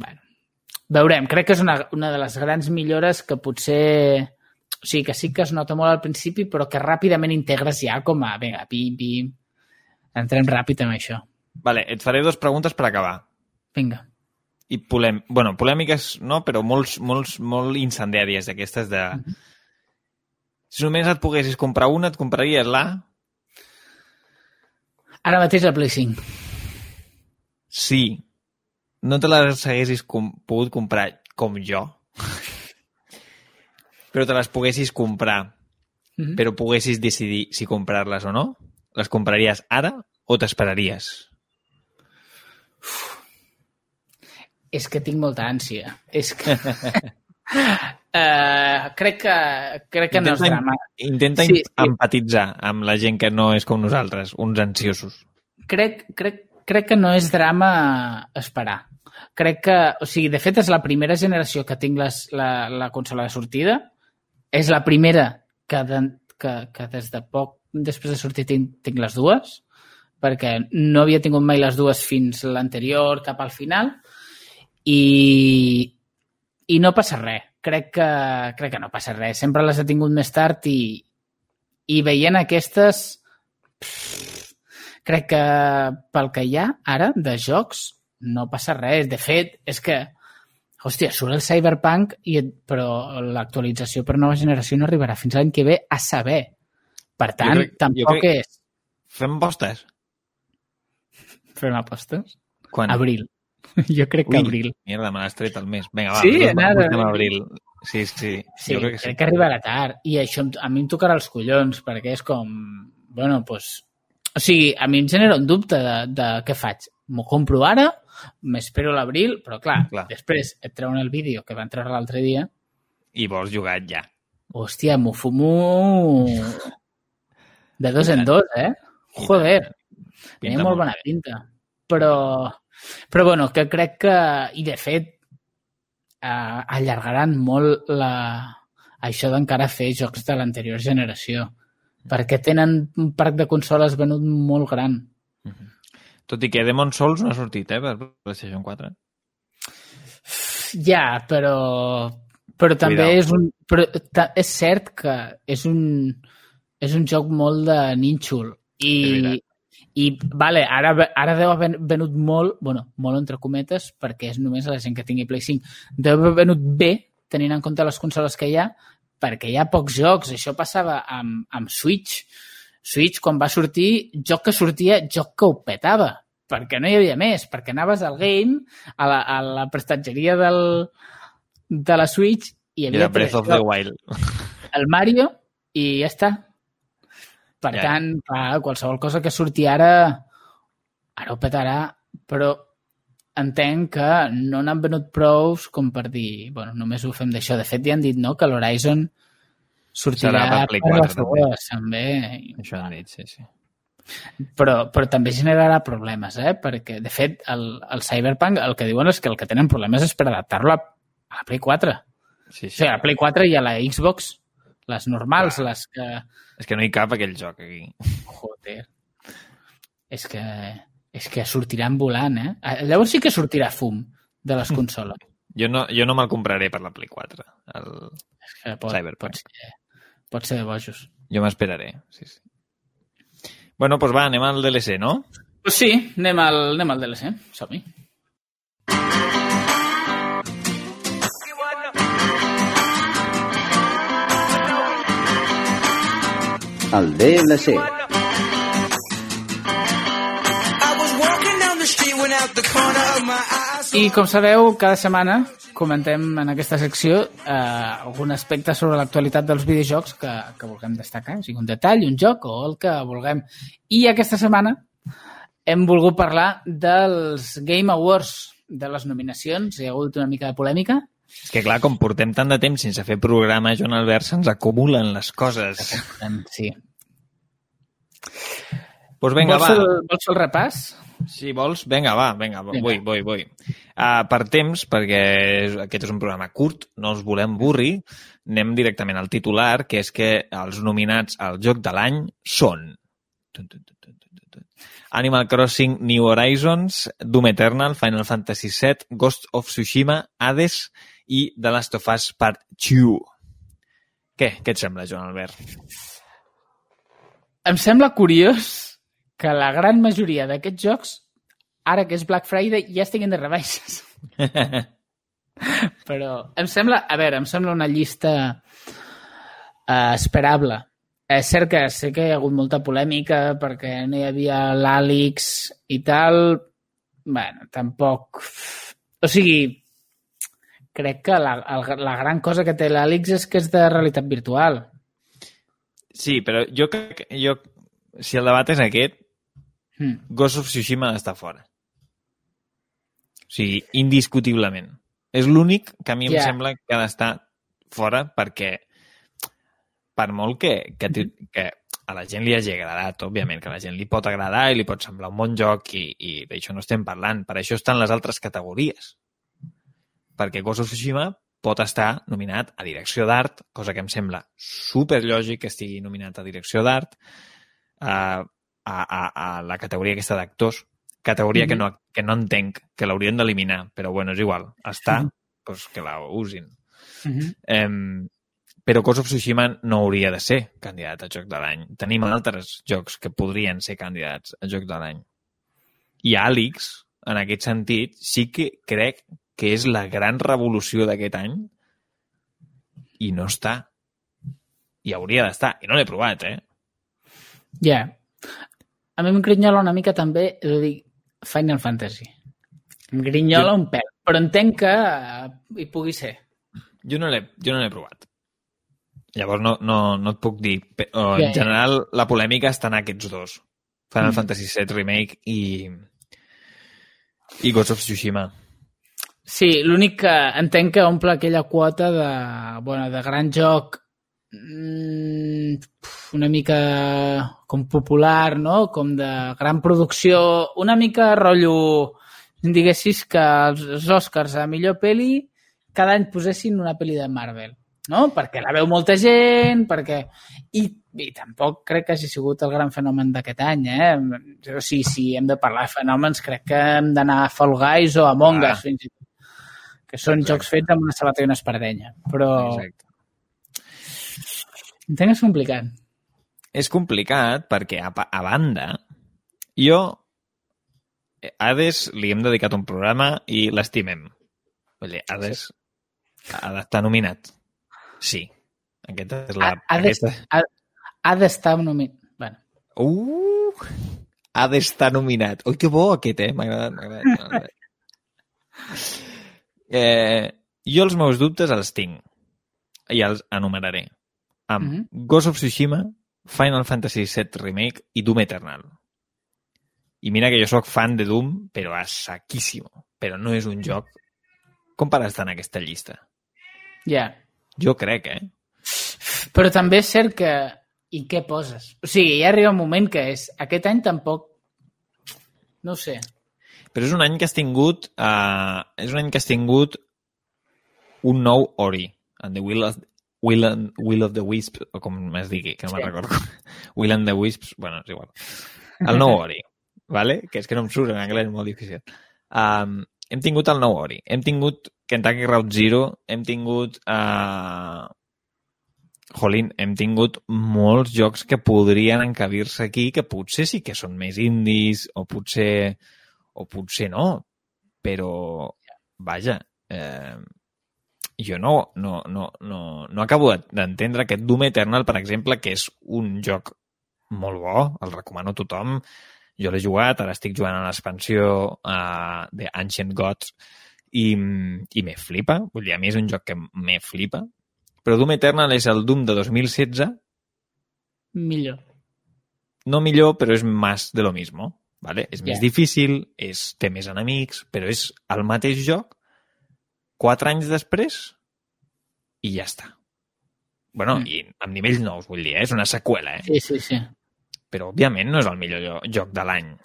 C: bueno, veurem. Crec que és una, una de les grans millores que potser... O sigui, que sí que es nota molt al principi, però que ràpidament integres ja com a, vinga, pim, pim, entrem ràpid amb això.
D: Vale, et faré dues preguntes per acabar.
C: Vinga.
D: I polèm... bueno, polèmiques no, però molts, molts, molt incendiàries d'aquestes de... Si només et poguessis comprar una, et compraries la...
C: Ara mateix el Play 5.
D: Sí. No te les haguessis com pogut comprar com jo. però te les poguessis comprar,
C: Mhm.
D: però poguessis decidir si comprar-les o no, les compraries ara o t'esperaries?
C: És que tinc molta ànsia. És que... uh, crec que, crec que no és
D: Intenta-
C: drama.
D: Intenta
C: sí.
D: empatitzar amb la gent que no és com nosaltres, uns ansiosos.
C: crec, crec, crec que no és drama esperar. Crec que, o sigui, de fet és la primera generació que tinc les, la, la consola de sortida. És la primera que, de, que, que des de poc després de sortir tinc, tinc les dues, perquè no havia tingut mai les dues fins l'anterior, cap al final, i, i no passa res. Crec que, crec que no passa res. Sempre les he tingut més tard i, i veient aquestes crec que pel que hi ha ara de jocs no passa res. De fet, és que hòstia, surt el Cyberpunk i, però l'actualització per nova generació no arribarà fins l'any que ve a saber. Per tant,
D: crec-
C: tampoc
D: crec-
C: és...
D: Fem postes?
C: Fem apostes?
D: Quan?
C: Abril. Jo crec que
D: Ui,
C: abril.
D: Mierda, me l'has tret al mes. Vinga, va,
C: Sí,
D: nosaltres
C: nada.
D: busquem abril. Sí, sí.
C: Sí,
D: jo crec que sí.
C: crec que arribarà tard. I això a mi em tocarà els collons, perquè és com... Bueno, doncs, o sigui, a mi em genera un dubte de, de què faig. M'ho compro ara, m'espero l'abril, però clar,
D: Clar.
C: després et treuen el vídeo que van treure l'altre dia,
D: I vols jugar ja.
C: hòstia, m'ho fumo de dos en dos, eh? Joder, tenia molt
D: molt
C: bona
D: bé.
C: pinta. Però, però bueno, que crec que, i de fet, eh, allargaran molt la, això d'encara fer jocs de l'anterior generació, perquè tenen un parc de consoles venut molt gran.
D: Tot i que Demon Souls no ha sortit, eh, per PlayStation 4.
C: Ja, però, però també és un... Però és cert que és un, és un joc molt de nínxol. I. i vale, ara, ara deu haver venut molt, bueno, molt entre cometes, perquè és només la gent que tingui Play 5. Deu haver venut bé, tenint en compte les consoles que hi ha, perquè hi ha pocs jocs. Això passava amb, amb Switch. Switch, quan va sortir, joc que sortia, joc que ho petava, perquè no hi havia més, perquè anaves al game, a la, a la prestatgeria del, de la Switch, i hi havia
D: Era Breath of the. Wild.
C: el Mario i ja està. Per
D: Ja.
C: tant, clar, qualsevol cosa que surti ara, ara ho petarà, però entenc que no n'han venut prous com per dir, bueno, només ho fem d'això. De fet, ja han dit, no?, que l'Horizon sortirà
D: Serà per Play
C: per
D: 4
C: les
D: també.
C: també.
D: Això han dit, sí, sí.
C: Però, però també generarà problemes, eh? Perquè, de fet, el, el Cyberpunk el que diuen és que el que tenen problemes és per adaptar-lo a, a la Play 4.
D: Sí,
C: O
D: sí.
C: sigui, a la Play 4 i a la Xbox, les normals,
D: Clar.
C: les que...
D: És que no hi cap aquell joc aquí.
C: Joder. És que, és que sortiran volant, eh? Ah, Llavors sí que sortirà fum de les consoles.
D: Jo no, jo no me'l compraré per la Play 4. El...
C: És que pot,
D: Cyberpunk.
C: pot, ser, pot ser de bojos.
D: Jo m'esperaré, sí, sí. Bueno, doncs va, anem al DLC, no?
C: Pues sí, anem al, anem al DLC. Som-hi.
E: I saw
C: I com sabeu, cada setmana comentem en aquesta secció eh, algun aspecte sobre l'actualitat dels videojocs que, que vulguem destacar, o sigui, un detall, un joc o el que vulguem. I aquesta setmana hem volgut parlar dels Game Awards, de les nominacions. Hi ha hagut una mica de polèmica.
D: És que clar, com portem tant de temps sense fer programa, Joan Albert, se'ns acumulen les coses.
C: Sí.
D: Doncs vinga,
C: vols,
D: va.
C: el- vols fer el repàs?
D: Si vols, vinga, va, vinga,
C: Vinga.
D: vull, vull, vull. Uh, per temps, perquè aquest és un programa curt, no els volem burri, anem directament al titular, que és que els nominats al joc de l'any són. Animal Crossing New Horizons, Doom Eternal, Final Fantasy VII, Ghost of Tsushima, Hades i The Last of Us Part 2. Què? Què et sembla, Joan Albert?
C: Em sembla curiós que la gran majoria d'aquests jocs, ara que és Black Friday, ja estiguin de rebaixes. Però em sembla, a veure, em sembla una llista eh, esperable. És cert que sé que hi ha hagut molta polèmica perquè no hi havia l'Àlix i tal. bueno, tampoc... O sigui, crec que la, el, la gran cosa que té l'Àlix és que és de realitat virtual.
D: Sí, però jo crec que jo, si el debat és aquest,
C: Hmm.
D: Ghost of Tsushima està fora. O sigui, indiscutiblement. És l'únic que a mi
C: Ja.
D: em sembla que ha d'estar fora perquè per molt que, que, ti- que a la gent li hagi agradat, òbviament, que a la gent li pot agradar i li pot semblar un bon joc i, i d'això no estem parlant. Per això estan les altres categories. Perquè Ghost of Tsushima pot estar nominat a direcció d'art, cosa que em sembla superlògic que estigui nominat a direcció d'art, a, a, a, a la categoria aquesta d'actors, categoria que,
C: Mhm.
D: no, que no entenc, que l'haurien d'eliminar, però bueno, és igual, està,
C: Mhm.
D: doncs que la usin.
C: Uh -huh.
D: Em, però Ghost of Tsushima no hauria de ser candidat a Joc de l'any. Tenim altres jocs que podrien ser candidats a Joc de l'any. I Àlix, en aquest sentit, sí que crec que és la gran revolució d'aquest any i no està. I hauria d'estar. I no l'he provat, eh?
C: Ja. Yeah. A mi em grinyola una mica també, he de dir, Final Fantasy. Em grinyola
D: Jo-
C: un pèl, però entenc que eh, hi pugui ser.
D: Jo no l'he jo no l'he provat. Llavors no, no, no et puc dir. Pe- O,
C: Ja,
D: en general, la polèmica està en aquests dos. Final
C: Mm.
D: Fantasy VII Remake i, i Ghost of Tsushima.
C: Sí, l'únic que entenc que omple aquella quota de, bueno, de gran joc mm, una mica com popular, no? Com de gran producció, una mica rotllo, diguessis que els, Oscars a millor peli cada any posessin una peli de Marvel, no? Perquè la veu molta gent, perquè... I, i tampoc crec que hagi sigut el gran fenomen d'aquest any, eh? O sigui, si hem de parlar de fenòmens, crec que hem d'anar a Fall Guys o a Among
D: Ah.
C: Us, fins i tot que són
D: Exacte.
C: jocs fets amb una sabata i una espardenya. Però
D: Exacte.
C: entenc que és complicat.
D: És complicat perquè, a, a banda, jo Hades li hem dedicat un programa i l'estimem. Vull dir, Hades ha d'estar nominat. Sí. Aquesta és la...
C: Ha, ha
D: aquesta...
C: ha d'estar nominat. Bueno,
D: Uh! Ha d'estar nominat. Ui, que bo aquest, eh? M'ha agradat, m'ha agradat. Eh, jo els meus dubtes els tinc i els enumeraré amb
C: Mhm.
D: Ghost of Tsushima, Final Fantasy VII Remake i Doom Eternal. I mira que jo sóc fan de Doom, però a saquíssimo. Però no és un joc com per estar en aquesta llista.
C: ja.
D: Jo crec, eh?
C: Però també és cert que... I què poses? O sigui, ja arriba un moment que és... Aquest any tampoc... No sé.
D: Però és un any que has tingut uh, és un any que has tingut un nou Ori and the Will of, Will and, Will of the Wisps o com es digui, que no
C: Sí.
D: me'n recordo Will and the Wisps, bueno, és igual el nou Ori, vale? que és que no em surt en anglès, és molt difícil um, hem tingut el nou Ori hem tingut Kentucky Route Zero hem tingut uh, Jolín, hem tingut molts jocs que podrien encabir-se aquí, que potser sí que són més indis, o potser, o potser no, però, vaja, eh, jo no, no, no, no, no acabo d'entendre aquest Doom Eternal, per exemple, que és un joc molt bo, el recomano a tothom, jo l'he jugat, ara estic jugant a l'expansió uh, de Ancient Gods i, i me flipa, vull dir, a mi és un joc que me flipa, però Doom Eternal és el Doom de 2016,
C: Millor.
D: no millor, però és més de lo mismo. ¿Vale? És més
C: Ja.
D: difícil, és, té més enemics, però és el mateix joc quatre anys després i ja està. bueno,
C: Mm.
D: i amb nivells nous, vull dir, eh? és una seqüela, eh?
C: Sí, sí, sí.
D: però òbviament no és el millor jo- joc de l'any.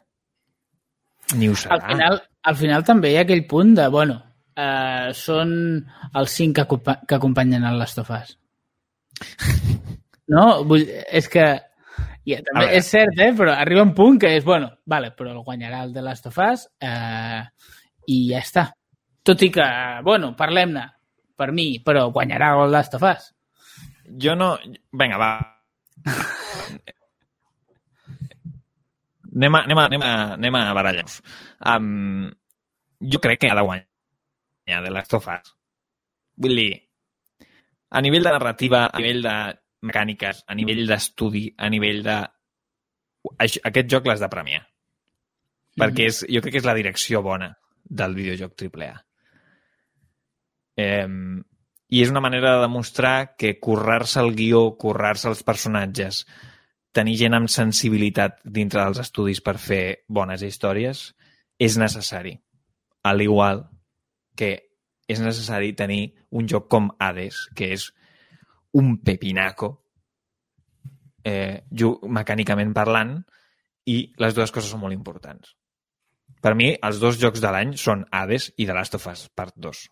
D: Ni ho serà.
C: Al final, al final també hi ha aquell punt de, bueno, eh, són els cinc que, que acompanyen el Last of Us. No? Vull, és que
D: A
C: també és cert, eh? però arriba un punt que és, bueno, vale, però el guanyarà el de Last of Us eh, i ja està. Tot i que, bueno, parlem-ne per mi, però guanyarà el Last of Us.
D: Jo no... Vinga, va. anem a, anem a, anem a, anem a barallar-nos. Um, jo crec que ha de guanyar de Last of Us. Vull dir, a nivell de narrativa, a nivell de mecàniques, a nivell d'estudi, a nivell de... Aquest joc l'has de premiar. Perquè és, jo crec que és la direcció bona del videojoc AAA. Eh, I és una manera de demostrar que currar-se el guió, currar-se els personatges, tenir gent amb sensibilitat dintre dels estudis per fer bones històries és necessari. Al igual que és necessari tenir un joc com Hades, que és un pepinaco eh, mecànicament parlant i les dues coses són molt importants. Per mi, els dos jocs de l'any són Hades i The Last of Us Part 2,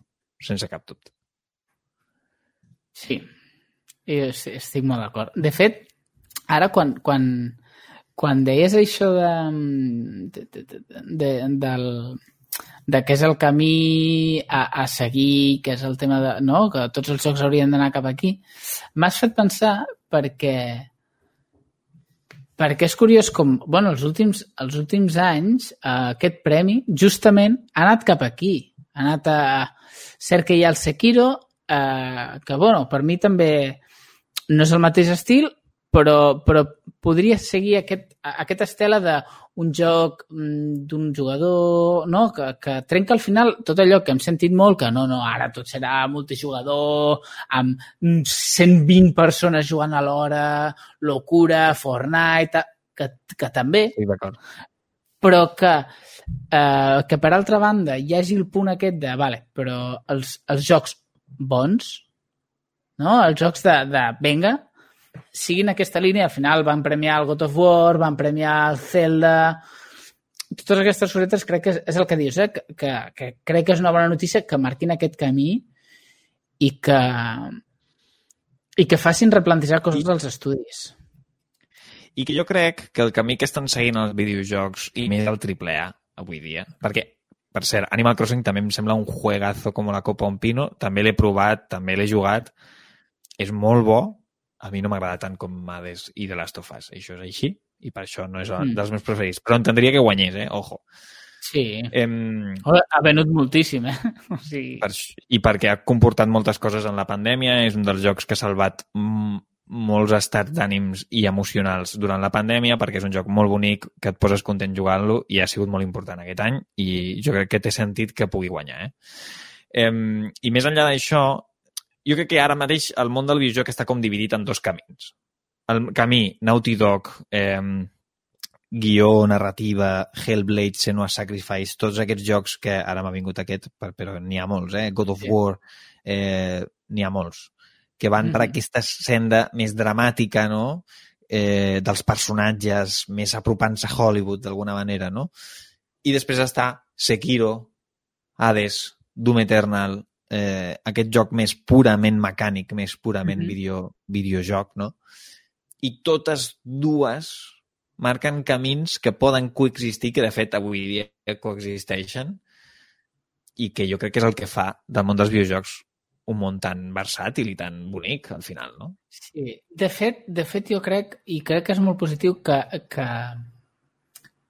D: sense cap dubte.
C: Sí, jo es- estic molt d'acord. De fet, ara quan, quan, quan deies això de, de, de, de, del, de què és el camí a, a seguir, que és el tema de... No? Que tots els jocs haurien d'anar cap aquí, m'has fet pensar perquè perquè és curiós com, bueno, els últims, els últims anys eh, aquest premi justament ha anat cap aquí. Ha anat a... Cert que hi ha el Sekiro, eh, que, bueno, per mi també no és el mateix estil, però, però podria seguir aquest, aquest estela d'un joc mm, d'un jugador no? que, que trenca al final tot allò que hem sentit molt, que no, no, ara tot serà multijugador, amb mm, 120 persones jugant alhora, locura, Fortnite... que, que també,
D: Sí, d'acord.
C: però que, eh, que per altra banda hi hagi el punt aquest de, vale, però els, els jocs bons, no? els jocs de, de venga, siguin aquesta línia, al final van premiar el God of War, van premiar el Zelda, totes aquestes cosetes crec que és, és el que dius, eh? que, que, que crec que és una bona notícia que marquin aquest camí i que, i que facin replantejar coses dels estudis.
D: I que jo crec que el camí que estan seguint els videojocs i més el AAA avui dia, perquè, per cert, Animal Crossing també em sembla un juegazo com la Copa un Pino, també l'he provat, també l'he jugat, és molt bo, a mi no m'agrada tant com Hades i The Last of Us, això és així, i per això no és
C: Mm.
D: dels meus preferits, però entendria que guanyés, eh? Ojo.
C: Sí.
D: Em,
C: Ha venut moltíssim, eh? O sigui,
D: per, I perquè ha comportat moltes coses en la pandèmia, és un dels jocs que ha salvat molts estats d'ànims i emocionals durant la pandèmia, perquè és un joc molt bonic, que et poses content jugant-lo i ha sigut molt important aquest any i jo crec que té sentit que pugui guanyar. Eh? Em, I més enllà d'això, jo crec que ara mateix el món del videojoc està com dividit en dos camins. El camí Naughty Dog, eh, guió, narrativa, Hellblade, Senua Sacrifice, tots aquests jocs que ara m'ha vingut aquest, per- però n'hi ha molts, eh? God of
C: Sí.
D: War, eh, n'hi ha molts, que van per
C: Mhm.
D: aquesta senda més dramàtica, no?, eh, dels personatges, més apropant-se a Hollywood, d'alguna manera, no? I després està Sekiro, Hades, Doom Eternal, eh, aquest joc més purament mecànic, més purament
C: Mhm.
D: video, videojoc, no? I totes dues marquen camins que poden coexistir, que de fet avui dia coexisteixen, i que jo crec que és el que fa del món dels videojocs un món tan versàtil i tan bonic, al final, no?
C: sí. De fet, de fet, jo crec, i crec que és molt positiu, que, que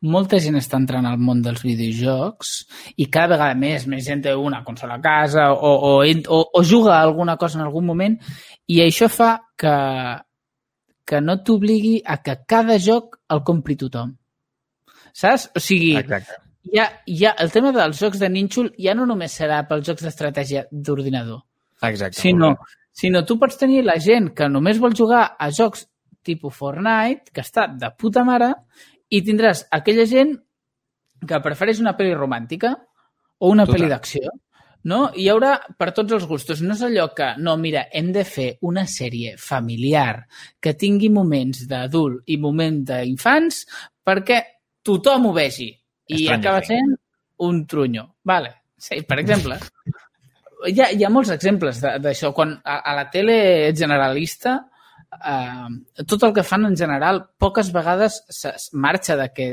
C: molta gent està entrant al món dels videojocs i cada vegada més, més gent té una consola a casa o, o, o, o juga alguna cosa en algun moment i això fa que, que no t'obligui a que cada joc el compri tothom. Saps? O sigui,
D: Exacte.
C: ja, ja, el tema dels jocs de nínxol ja no només serà pels jocs d'estratègia d'ordinador,
D: Exacte.
C: sinó, sinó tu pots tenir la gent que només vol jugar a jocs tipus Fortnite, que està de puta mare, i tindràs aquella gent que prefereix una pel·li romàntica o una pel·li d'acció. No? Hi haurà per tots els gustos. No és allò que, no, mira, hem de fer una sèrie familiar que tingui moments d'adult i moments d'infants perquè tothom ho vegi. I
D: Stranger
C: acaba sent un trunyo. Vale. Sí, per exemple. hi, ha, hi ha molts exemples d'això. Quan a, a la tele generalista, eh, tot el que fan en general, poques vegades se- marxa de que,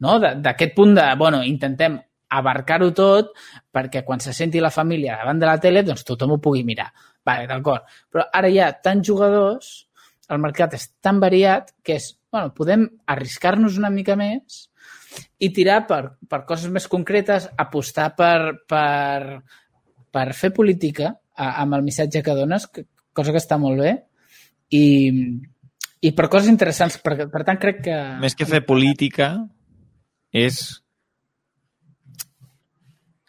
C: no? d'aquest punt de, bueno, intentem abarcar-ho tot perquè quan se senti la família davant de la tele, doncs tothom ho pugui mirar. Vale, d'acord. Però ara hi ha tants jugadors, el mercat és tan variat que és, bueno, podem arriscar-nos una mica més i tirar per, per coses més concretes, apostar per, per, per fer política amb el missatge que dones, que, cosa que està molt bé, i, i per coses interessants. Per, per tant, crec que...
D: Més que fer política, és...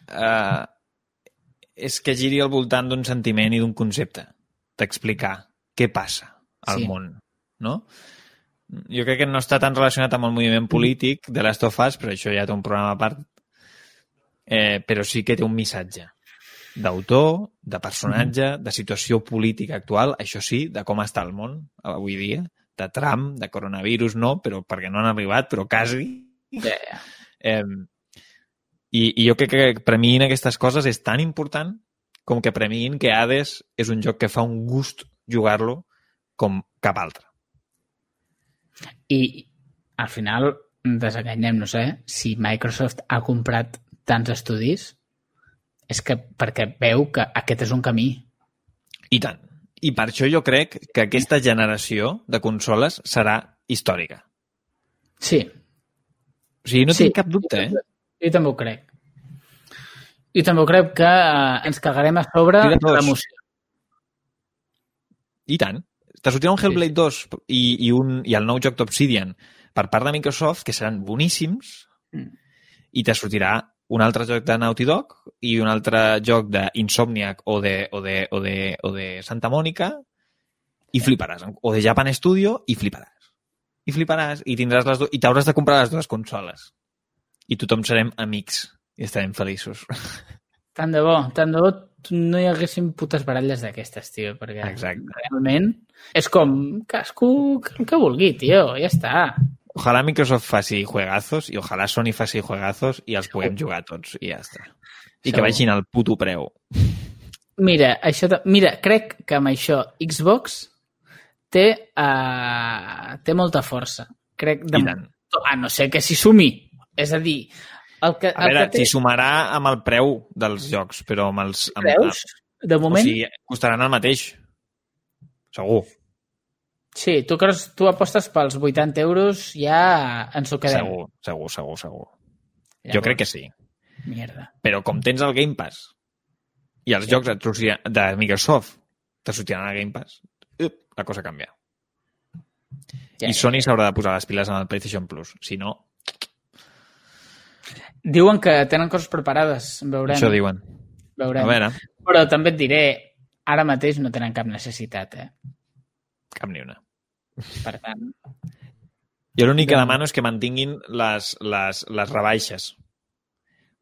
D: Uh, és que giri al voltant d'un sentiment i d'un concepte, d'explicar què passa al
C: Sí.
D: món, no? Jo crec que no està tan relacionat amb el moviment polític de Last of Us, però això ja té un programa a part, eh, però sí que té un missatge d'autor, de personatge, de situació política actual, això sí, de com està el món avui dia, de Trump, de coronavirus, no, però perquè no han arribat, però quasi.
C: Ja.
D: Eh, i, I jo crec que premiïn aquestes coses és tan important com que premiïn que Hades és un joc que fa un gust jugar-lo com cap altre.
C: I al final, desenganyem-nos, eh? Si Microsoft ha comprat tants estudis, és que perquè veu que aquest és un camí.
D: I tant. I per això jo crec que aquesta generació de consoles serà històrica.
C: Sí.
D: O sigui, no
C: sí.
D: tinc cap dubte, eh?
C: Jo també ho crec. Jo també ho crec que eh, ens cagarem a sobre l'emoció.
D: I tant. T'ha sortit un Hellblade 2 i, i, un, i el nou joc d'Obsidian per part de Microsoft, que seran boníssims,
C: Mm.
D: i te sortirà un altre joc de Naughty Dog i un altre joc d'Insomniac o de, o, de, o, de, o de Santa Mònica i fliparàs. O de Japan Studio i fliparàs. i fliparàs i tindràs les i t'hauràs de comprar les dues consoles. I tothom serem amics i estarem feliços.
C: Tant de bo, tant de bo no hi haguessin putes baralles d'aquestes, tio, perquè
D: Exacte.
C: realment és com el que vulgui, tio, ja està.
D: Ojalà Microsoft faci juegazos i ojalà Sony faci juegazos i els puguem jugar tots i ja està. I que vagin al puto preu.
C: Mira, això de... Mira, crec que amb això Xbox té, uh, té molta força. Crec de... A no ser que s'hi sumi. És a dir, el que,
D: A
C: el
D: veure,
C: que té...
D: s'hi sumarà amb el preu dels jocs, però amb els... Amb,
C: Creus? De
D: O
C: moment,
D: sigui, costaran el mateix. Segur.
C: Sí. Tu, creus, tu apostes pels 80 euros, ja ens ho quedem.
D: Segur, segur, segur, segur. Jo crec que sí.
C: Mierda.
D: Però com tens el Game Pass i els jocs et sortiran- de Microsoft te sortiran al Game Pass, up, la cosa canvia.
C: Ja,
D: I Sony s'haurà de posar les piles amb el PlayStation Plus. Si no,
C: Diuen que tenen coses preparades. Veurem.
D: això diuen.
C: Veurem.
D: A veure,
C: Però també et diré, ara mateix no tenen cap necessitat, eh?
D: cap ni una.
C: Per tant,
D: Jo l'únic que demano és que mantinguin les, les, les rebaixes.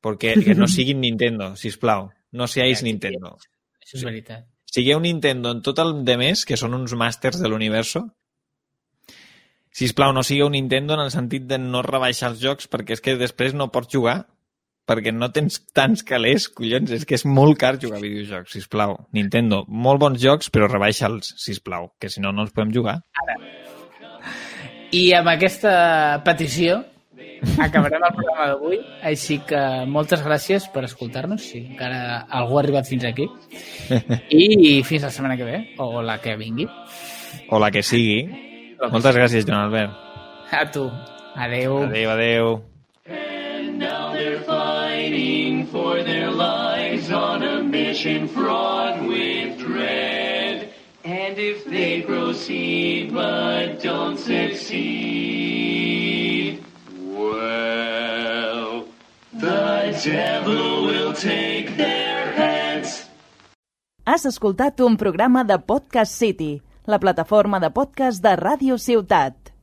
D: Perquè que no siguin Nintendo, si plau. No seáis
C: Ja,
D: Nintendo.
C: això és veritat.
D: Sigueu Nintendo en tot el de més, que són uns màsters de l'universo. Si plau, no sigueu Nintendo en el sentit de no rebaixar els jocs, perquè és que després no pots jugar, perquè no tens tants calés, collons, és que és molt car jugar a videojocs, si plau. Nintendo, molt bons jocs, però rebaixa'ls, si plau, que si no, no els podem jugar.
C: I amb aquesta petició acabarem el programa d'avui, així que moltes gràcies per escoltar-nos, si encara algú ha arribat fins aquí. I fins la setmana que ve, o la que vingui.
D: O la que sigui. Moltes gràcies, Joan Albert.
C: A tu. Adeu.
D: Adéu, adéu.
F: For their lives on a mission fraught with dread. And if they proceed but don't succeed, well, the devil will take their heads.
A: Has escoltat un programa de Podcast City, la plataforma de podcast de Ràdio Ciutat.